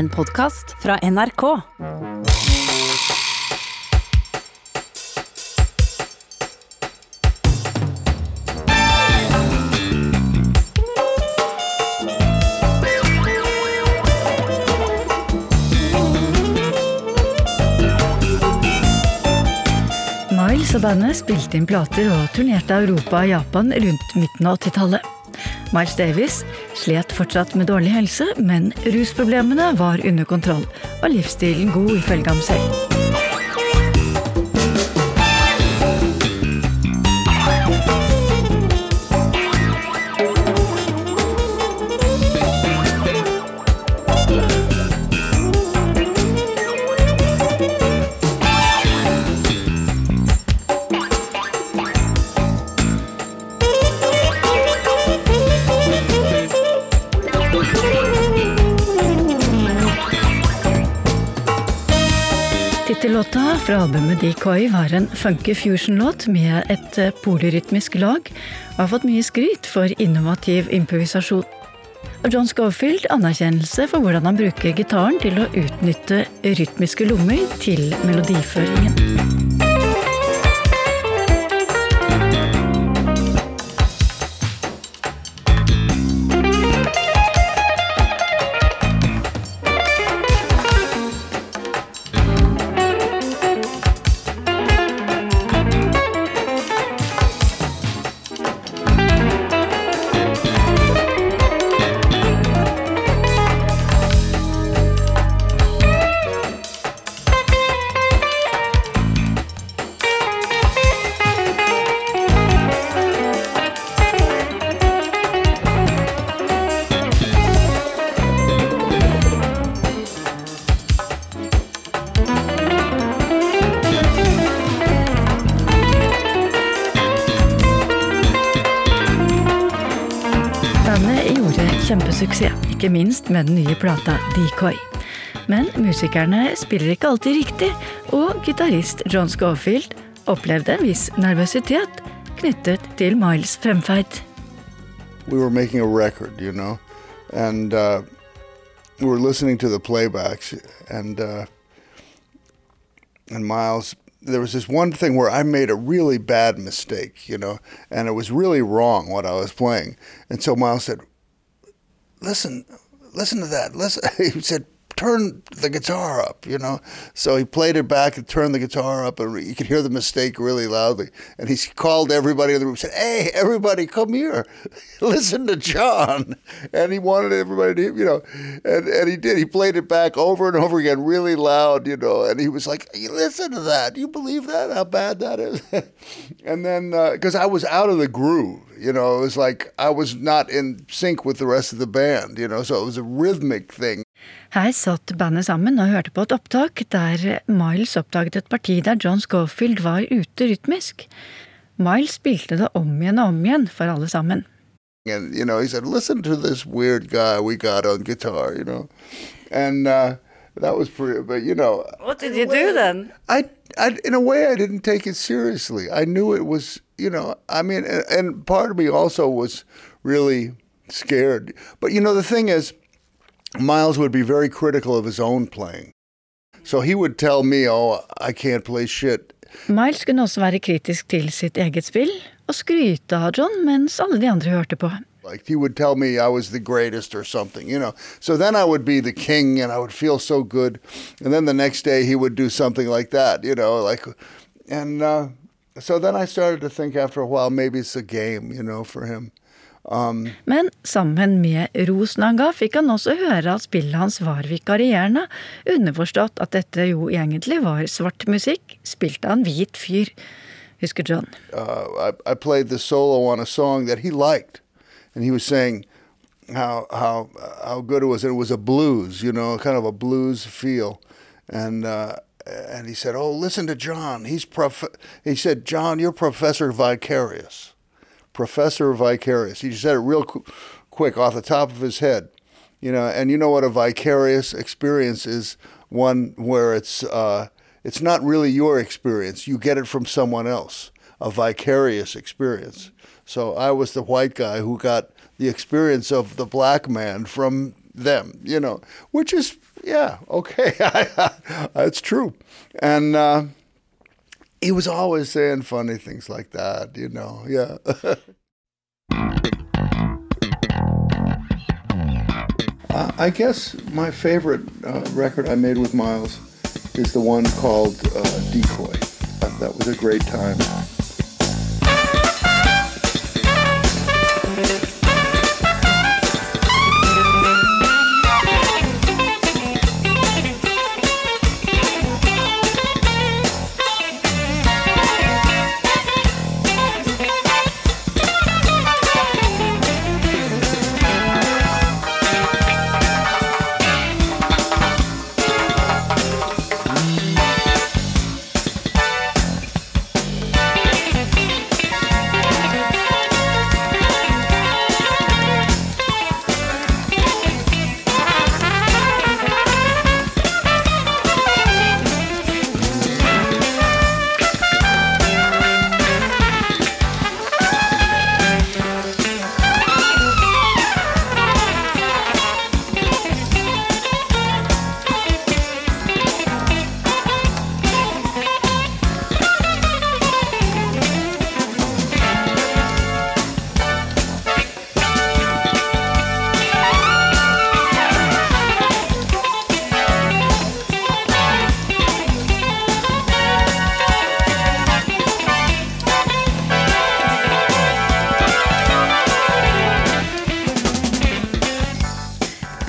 en podkast fra NRK. Miles og bandet spilte inn plater og turnerte Europa og Japan rundt midten av 80-tallet. Miles Davis slet fortsatt med dårlig helse, men rusproblemene var under kontroll, og livsstilen god ifølge ham selv. Tittellåta fra albumet Decoy var en funky fusion-låt med et eh, polyrytmisk lag, og har fått mye skryt for innovativ improvisasjon. Og John Schofield anerkjennelse for hvordan han bruker gitaren til å utnytte rytmiske lommer til melodiføringen. Kjempesuksess, ikke minst med den nye plata Decoy. Men musikerne spiller ikke alltid riktig, og gitarist John Schofield opplevde en viss nervøsitet knyttet til Miles' fremferd. we were making a record, you know, and uh, we were listening to the playbacks, and uh, and Miles. There was this one thing where I made a really bad mistake, you know, and it was really wrong what I was playing, and so Miles said, "Listen, listen to that. Listen." He said, "Turn the guitar up," you know. So he played it back and turned the guitar up, and you could hear the mistake really loudly. And he called everybody in the room, said, "Hey, everybody, come here, listen to John." And he wanted everybody to, you know, and, and he did. He played it back over and over again, really loud, you know. And he was like, "You listen to that? Do you believe that? How bad that is?" and then uh, because I was out of the groove, you know, it was like I was not in sync with the rest of the band, you know. So it was a rhythmic thing. Her satt bandet sammen og hørte på et opptak der Miles oppdaget et parti der John Schofield var ute rytmisk. Miles spilte det om igjen og om igjen for alle sammen. and you know he said listen to this weird guy we got on guitar you know and uh, that was pretty but you know What did you do then? I, I in a way i didn't take it seriously i knew it was you know i mean and, and part of me also was really scared but you know the thing is miles would be very critical of his own playing so he would tell me oh i can't play shit Miles kunne også være kritisk til sitt eget spill og skryte av John mens alle de andre hørte på. Like he would tell me I was the greatest or something, you know. So then I would be the king and I would feel so good. And then the next day he would do something like that, you know, like and uh, so then I started to think after a while maybe it's a game, you know, for him. Um, Men sammen med rosen han ga, fikk han også høre at spillet hans var vikarierende, underforstått at dette jo egentlig var svart musikk, spilt av en hvit fyr, husker John. uh, I, I played the solo on a song that he liked, and he was saying how how how good it was. It was a blues, you know, kind of a blues feel, and uh, and he said, "Oh, listen to John. He's prof." He said, "John, you're Professor Vicarious, Professor Vicarious." He just said it real qu- quick off the top of his head, you know. And you know what a vicarious experience is? One where it's uh, it's not really your experience. You get it from someone else. A vicarious experience. So I was the white guy who got the experience of the black man from them, you know, which is yeah okay, that's true, and. Uh, he was always saying funny things like that, you know. Yeah. I guess my favorite uh, record I made with Miles is the one called uh, Decoy. that was a great time.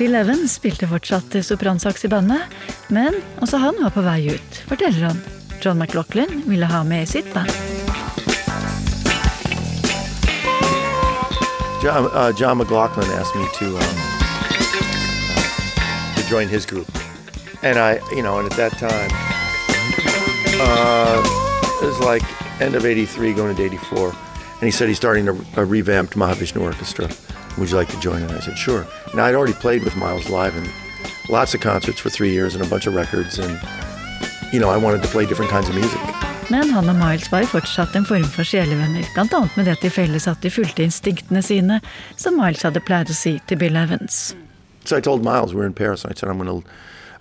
11 spilte fortsatt sopransax i bandet, men også han var på vei ut, forteller han. John McLaughlin ville ha med i sitt band. John, uh, John McLaughlin asked me to um, to join his group, and I, you know, and at that time, uh, it was like end of '83, going into '84, and he said he's starting a, a revamped Mahavishnu Orchestra. Would you like to join? And I said, sure. Now, I'd already played with Miles live and lots of concerts for three years and a bunch of records, and, you know, I wanted to play different kinds of music. Men han og Miles var fortsatt en form for sjelevenner, bl.a. med det til felles at de fulgte instinktene sine, som Miles hadde pleid å si til Bill Evans. So I told Miles we were in Paris, and I said, I'm going to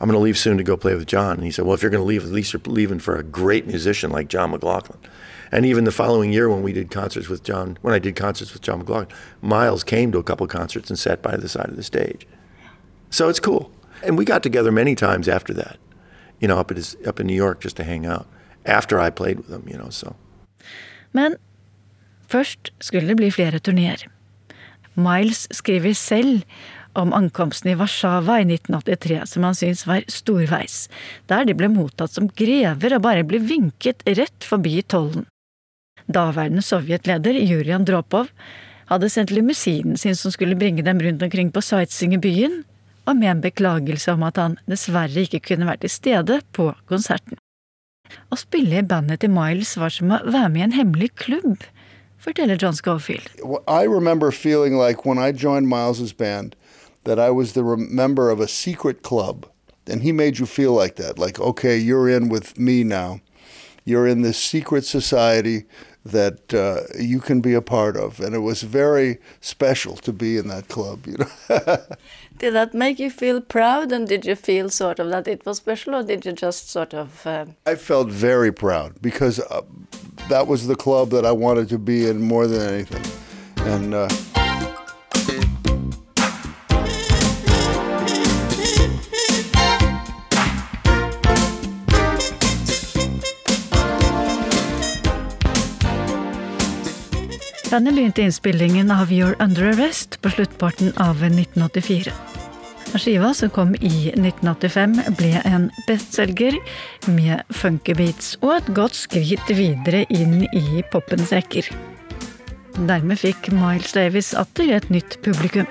I'm going to leave soon to go play with John. And he said, Well, if you're going to leave, at least you're leaving for a great musician like John McLaughlin. And even the following year, when we did concerts with John, when I did concerts with John McLaughlin, Miles came to a couple of concerts and sat by the side of the stage. So it's cool. And we got together many times after that, you know, up, at his, up in New York just to hang out after I played with him, you know, so. Men først skulle det bli flere turneer. Miles skriver selv om ankomsten i Warszawa i 1983 som han syntes var storveis, der de ble mottatt som grever og bare ble vinket rett forbi tollen. Daværende sovjetleder Jurij Andropov hadde sendt limousinen sin som skulle bringe dem rundt omkring på sightseeing i byen, og med en beklagelse om at han dessverre ikke kunne vært til stede på konserten. Å spille i bandet til Miles var som å være med i en hemmelig klubb, forteller John Schofield. I remember feeling like when I joined Miles's that I was the member of a secret club. And he made you feel like that, like, okay, you're in with me now. You're in this secret society that uh, you can be a part of. And it was very special to be in that club, you know. did that make you feel proud? And did you feel sort of that it was special, or did you just sort of. Uh... I felt very proud because uh, that was the club that I wanted to be in more than anything. And. Bandet begynte innspillingen av You're Under Arrest på sluttparten av 1984. Skiva som kom i 1985, ble en bestselger med funky beats og et godt skritt videre inn i poppens rekker. Dermed fikk Miles Davis atter et nytt publikum.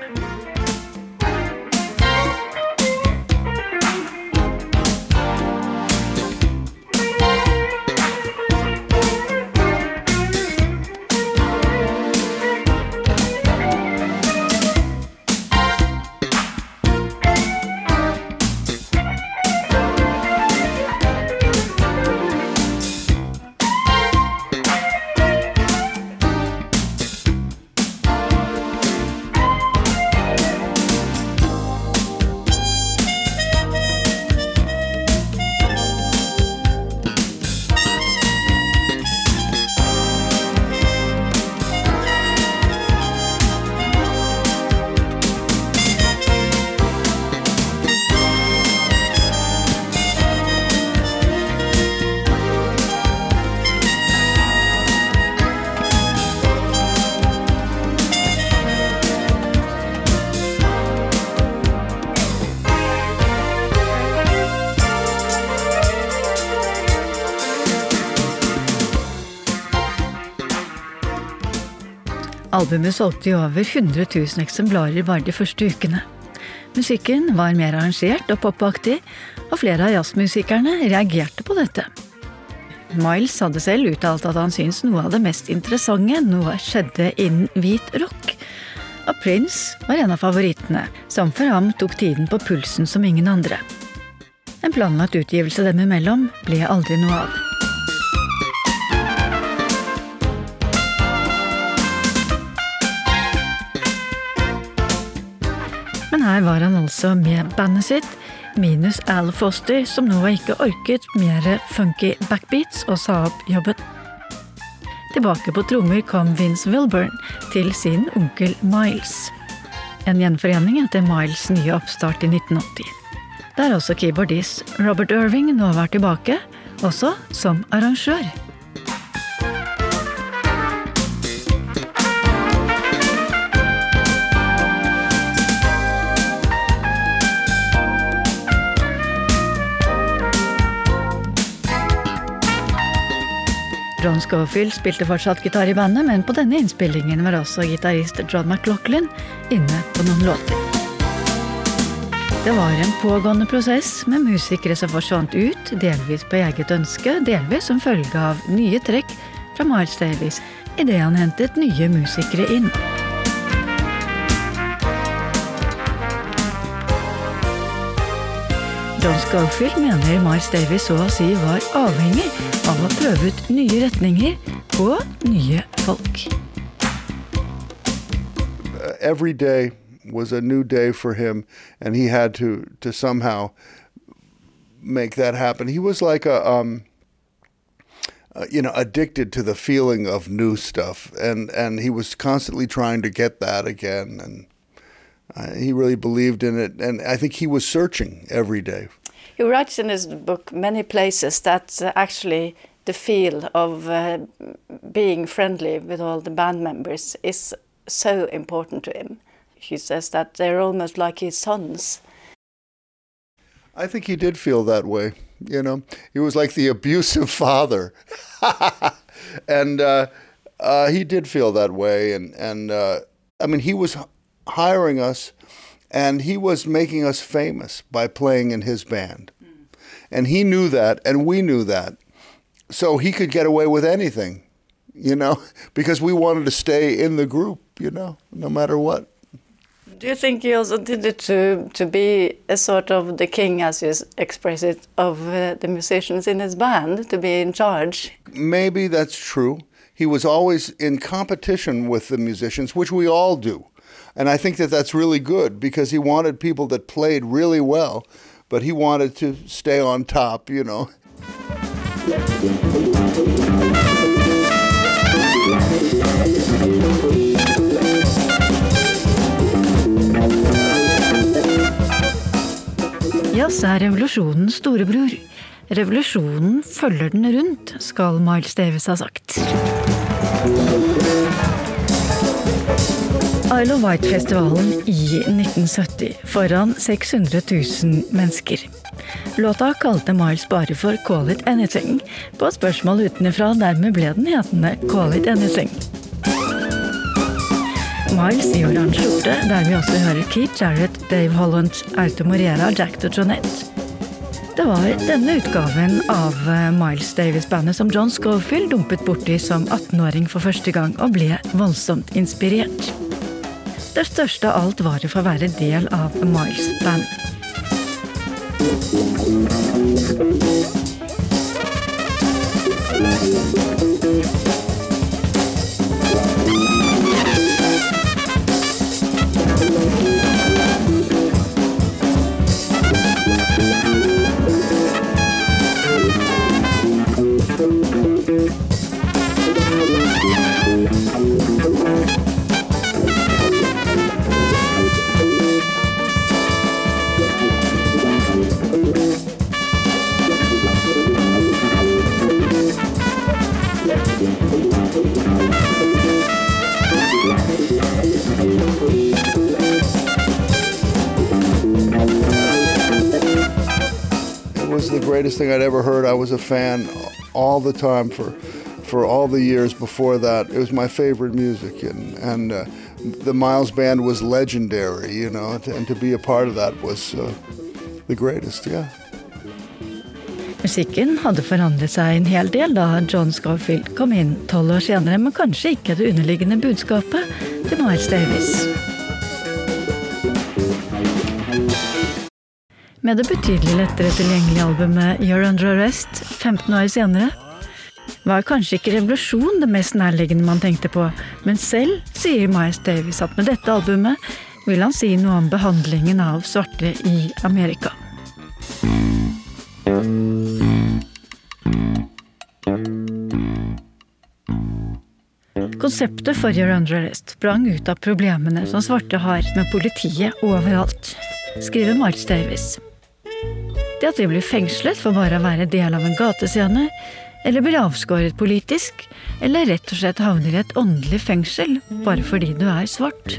Albumet solgte i over 100 000 eksemplarer bare de første ukene. Musikken var mer arrangert og popaktig, og flere av jazzmusikerne reagerte på dette. Miles hadde selv uttalt at han syntes noe av det mest interessante noe skjedde innen hvit rock. Og Prince var en av favorittene, som for ham tok tiden på pulsen som ingen andre. En planlagt utgivelse dem imellom ble aldri noe av. Men her var han altså med bandet sitt, minus Al Foster, som nå ikke orket mer funky backbeats og sa opp jobben. Tilbake på trommer kom Vince Wilburn til sin onkel Miles. En gjenforening etter Miles' nye oppstart i 1980. Der også keyboardist Robert Irving nå var tilbake, også som arrangør. John Scofield spilte fortsatt gitar i bandet, men på denne innspillingen var også gitarist John McLaughlin inne på noen låter. Det var en pågående prosess med musikere som forsvant ut, delvis på eget ønske, delvis som følge av nye trekk fra Miles Davis idet han hentet nye musikere inn. Mener Miles Davis så å si var avhengig av å prøve ut nye retninger nye folk. Every day was a new day for him, and he had to to somehow make that happen. He was like a um, uh, you know addicted to the feeling of new stuff, and and he was constantly trying to get that again, and uh, he really believed in it, and I think he was searching every day. He writes in his book many places that uh, actually the feel of uh, being friendly with all the band members is so important to him. He says that they're almost like his sons. I think he did feel that way. You know, he was like the abusive father, and uh, uh, he did feel that way. And and uh, I mean, he was hiring us, and he was making us famous by playing in his band, and he knew that, and we knew that, so he could get away with anything, you know, because we wanted to stay in the group, you know, no matter what. Do you think he also did it to to be a sort of the king, as you s- express it, of uh, the musicians in his band, to be in charge? Maybe that's true. He was always in competition with the musicians, which we all do. And I think that that's really good because he wanted people that played really well, but he wanted to stay on top, you know. Jazz er revolusjonens storebror. Revolusjonen følger den rundt, skal Miles Davis ha sagt. Isle of Wight-festivalen i 1970 foran 600 000 mennesker. Låta kalte Miles bare for 'Call It Anything', på spørsmål utenfra dermed ble den hetende 'Call It Anything'. Miles i oransje skjorte, der vi også hører Keith Jarrett, Dave Holland, Auto Morera, Jack og Jonette. Det var denne utgaven av eh, Miles Davis-bandet som John Schofield dumpet borti som 18-åring for første gang, og ble voldsomt inspirert. Det største av alt var det for å være del av Miles' band. Greatest thing I'd ever heard. I was a fan all the time for for all the years before that, it was my favorite music, and and uh, the Miles Band was legendary, you know, and to be a part of that was uh, the greatest. Yeah. Musikken hadde forandret seg en hel del da John Scofield kom inn tolv år senere, men kanskje ikke det underliggende budskapet til Miles Davis. Med det betydelig lettere tilgjengelige albumet You're Under Arrest 15 år senere var kanskje ikke revolusjon det mest nærliggende man tenkte på, men selv sier Miles Davis at med dette albumet vil han si noe om behandlingen av svarte i Amerika. Konseptet for You're Under Arrest sprang ut av problemene som svarte har med politiet overalt, skriver Miles Davis. Det at de blir fengslet for bare å være del av en gatescene, eller blir avskåret politisk, eller rett og slett havner i et åndelig fengsel bare fordi du er svart.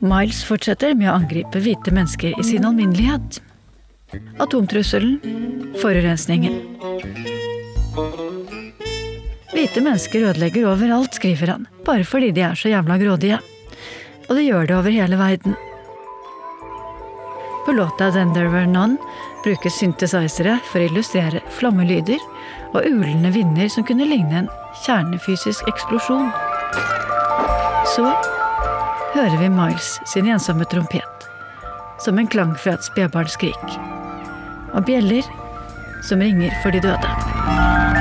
Miles fortsetter med å angripe hvite mennesker i sin alminnelighet. Atomtrusselen, forurensningen. Hvite mennesker ødelegger overalt, skriver han, bare fordi de er så jævla grådige. Og de gjør det over hele verden. På låta Then There Were None brukes synthesizere for å illustrere flammelyder og ulende vinder som kunne ligne en kjernefysisk eksplosjon. Så hører vi Miles sin ensomme trompet, som en klang fra et spedbarnsskrik, og bjeller som ringer for de døde.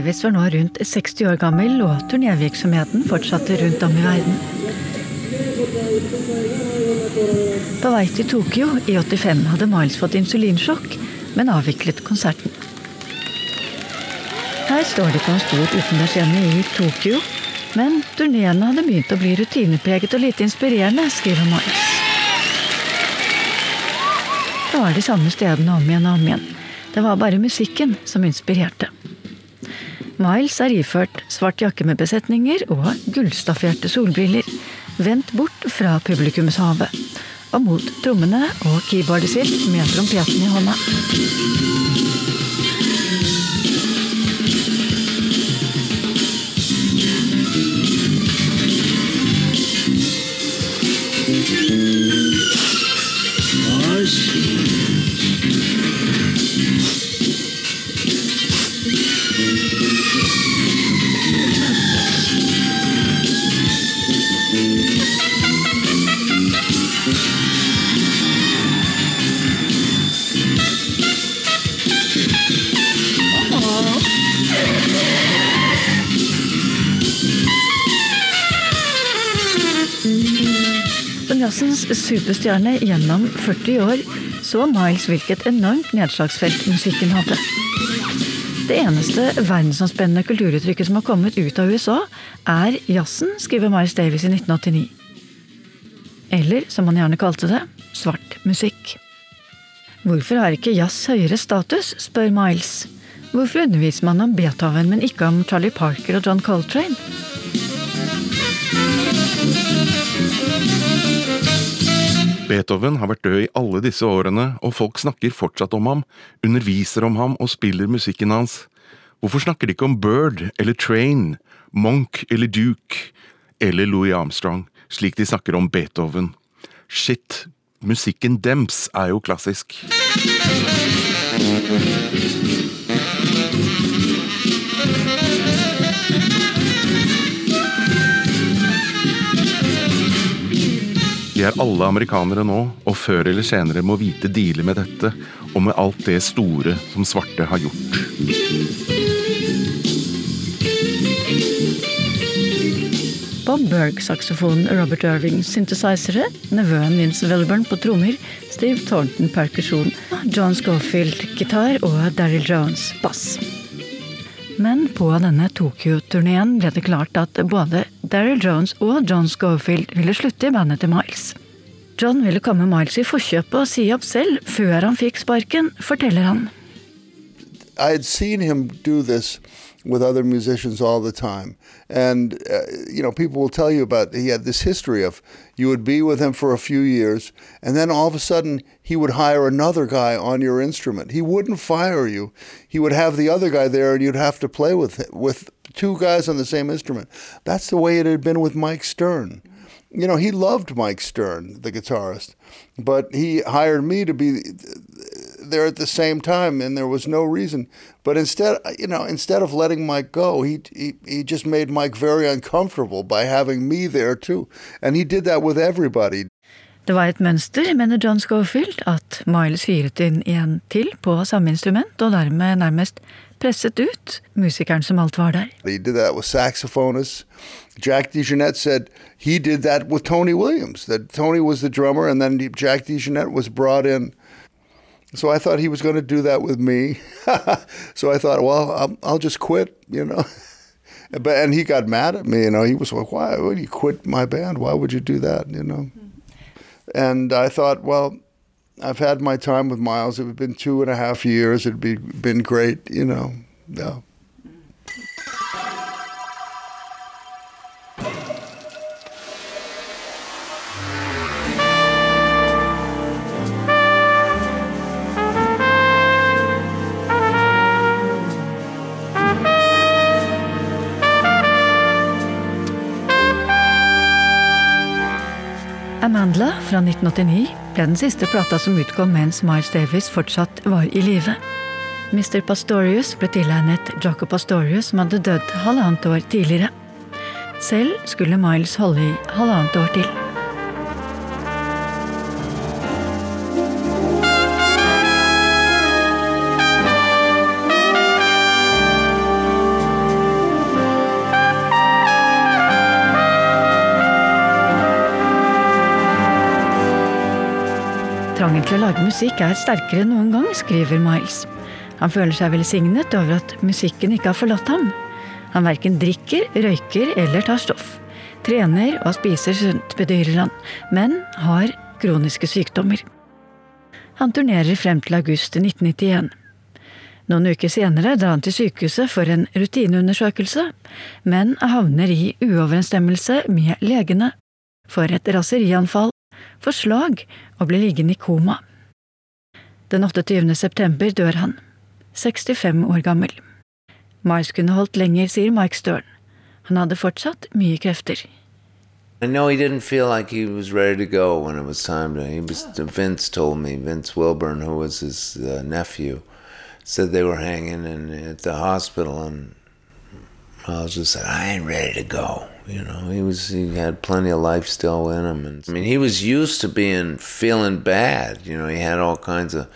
Davis var nå rundt 60 år gammel, og turnévirksomheten fortsatte rundt om i verden. På vei til Tokyo i 85 hadde Miles fått insulinsjokk, men avviklet konserten. Her står det på en stor utendørsscene i Tokyo, men turneene hadde begynt å bli rutinepreget og lite inspirerende, skriver Miles. Det var de samme stedene om igjen og om igjen. Det var bare musikken som inspirerte. Miles er iført svart jakke med besetninger og gullstafferte solbriller, vendt bort fra publikumshavet, og mot trommene og keyboardet sitt med trompeten i hånda. Som jazzens superstjerne gjennom 40 år så Miles hvilket enormt nedslagsfelt musikken hadde. Det eneste verdensomspennende kulturuttrykket som har kommet ut av USA, er jazzen, skriver Miles Davis i 1989. Eller, som han gjerne kalte det, svart musikk. Hvorfor har ikke jazz høyere status, spør Miles. Hvorfor underviser man om Beethoven, men ikke om Charlie Parker og John Coltrane? Beethoven har vært død i alle disse årene, og folk snakker fortsatt om ham, underviser om ham og spiller musikken hans. Hvorfor snakker de ikke om Bird eller Train, Monk eller Duke eller Louis Armstrong, slik de snakker om Beethoven? Shit, musikken dems er jo klassisk. De er alle amerikanere nå, og før eller senere må vite deale med dette, og med alt det store som svarte har gjort. Bob Berg-saksofonen, Robert Irving synthesizere, nevøen Vince Welburn på trommer, Steve Thornton perkusjon, John Schofield gitar og Daryl Jones bass. Men på denne Tokyo-turneen ble det klart at både Daryl Jones og John Schofield ville slutte i bandet til Miles. John ville komme Miles i forkjøpet og si opp selv før han fikk sparken, forteller han. I had seen him do this with other musicians all the time. And, uh, you know, people will tell you about he had this history of you would be with him for a few years, and then all of a sudden he would hire another guy on your instrument. He wouldn't fire you. He would have the other guy there, and you'd have to play with with two guys on the same instrument. That's the way it had been with Mike Stern. You know, he loved Mike Stern, the guitarist, but he hired me to be there at the same time, and there was no reason. But instead, uh, you know, instead of letting Mike go, he, he he just made Mike very uncomfortable by having me there too, and he did that with everybody. Det var et mønster, mener John Schofield, at Miles fyret inn en til på samme instrument, og dermed nærmest presset ut musikeren som alt var der. He did that with saxophonists. Jack DeJohnette said he did that with Tony Williams. That Tony was the drummer, and then Jack DeJohnette was brought in so I thought he was going to do that with me. so I thought, well, I'll, I'll, just quit, you know. but and he got mad at me, you know. He was like, "Why would you quit my band? Why would you do that?" You know. Hmm. And I thought, well, I've had my time with Miles. It had been two and a half years. It'd be been great, you know. Yeah. Fra 1989 ble den siste plata som utkom mens Miles Davis fortsatt var i live. Mr. Pastorius ble tilegnet Jaco Pastorius, som hadde dødd halvannet år tidligere. Selv skulle Miles holde i halvannet år til. Til å lage musikk er sterkere enn noen gang, skriver Miles. Han føler seg velsignet over at musikken ikke har forlatt ham. Han verken drikker, røyker eller tar stoff. Trener og spiser sunt, bedyrer han, men har kroniske sykdommer. Han turnerer frem til august 1991. Noen uker senere drar han til sykehuset for en rutineundersøkelse, men havner i uoverensstemmelse med legene, for et raserianfall, får slag og blir liggende i koma. Den 28. september dør han, 65 år gammel. Miles kunne holdt lenger, sier Mike Stern. Han hadde fortsatt mye krefter. I know he didn't feel like he was ready to go when it was time to. He was. Vince told me. Vince Wilburn, who was his uh, nephew, said they were hanging in, at the hospital, and Miles just like, "I ain't ready to go." You know, he was. He had plenty of life still in him, and I mean, he was used to being feeling bad. You know, he had all kinds of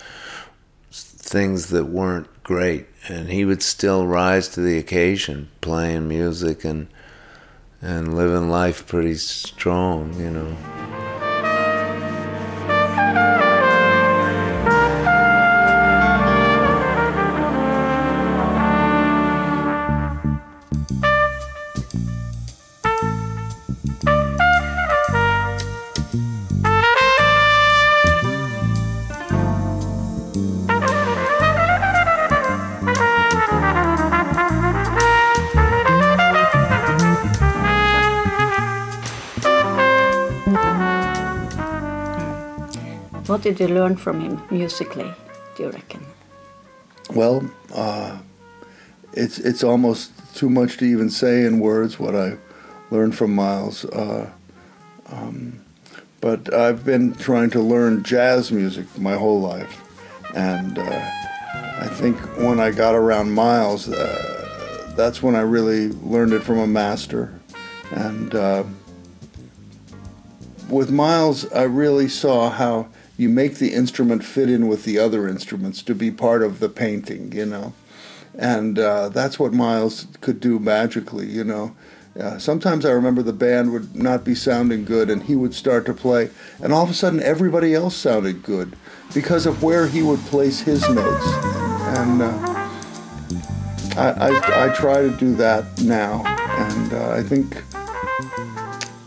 things that weren't great, and he would still rise to the occasion, playing music and and living life pretty strong. You know. Did you learn from him musically, do you reckon? Well, uh, it's it's almost too much to even say in words what I learned from Miles. Uh, um, but I've been trying to learn jazz music my whole life, and uh, I think when I got around Miles, uh, that's when I really learned it from a master. And uh, with Miles, I really saw how you make the instrument fit in with the other instruments to be part of the painting, you know. And uh, that's what Miles could do magically, you know. Uh, sometimes I remember the band would not be sounding good, and he would start to play, and all of a sudden everybody else sounded good because of where he would place his notes. And uh, I, I, I, try to do that now, and uh, I think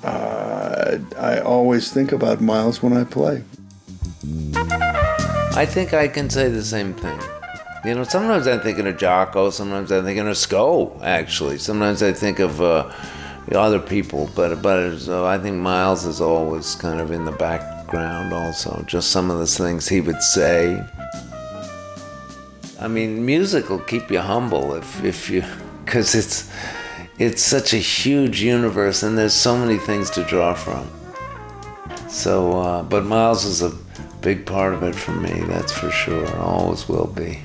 uh, I always think about Miles when I play. I think I can say the same thing. You know, sometimes I'm thinking of Jocko, sometimes I'm thinking of Sco, actually. Sometimes I think of uh, other people, but, but uh, I think Miles is always kind of in the background also. Just some of the things he would say. I mean, music will keep you humble if, if you, because it's, it's such a huge universe and there's so many things to draw from. So, uh, but Miles is a big part of it for me, that's for sure. Always will be.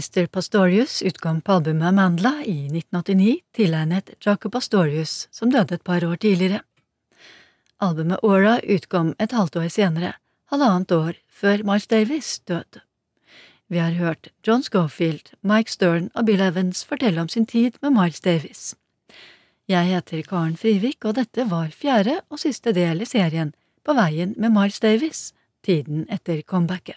Mr. Pastorius utkom på albumet Amandla i 1989, tilegnet Jacob Pastorius, som døde et par år tidligere. Albumet Aura utkom et halvt år senere, halvannet år før Miles Davis døde. Vi har hørt John Schofield, Mike Stern og Bill Evans fortelle om sin tid med Miles Davis. Jeg heter Karen Frivik, og dette var fjerde og siste del i serien På veien med Miles Davis, tiden etter comebacket.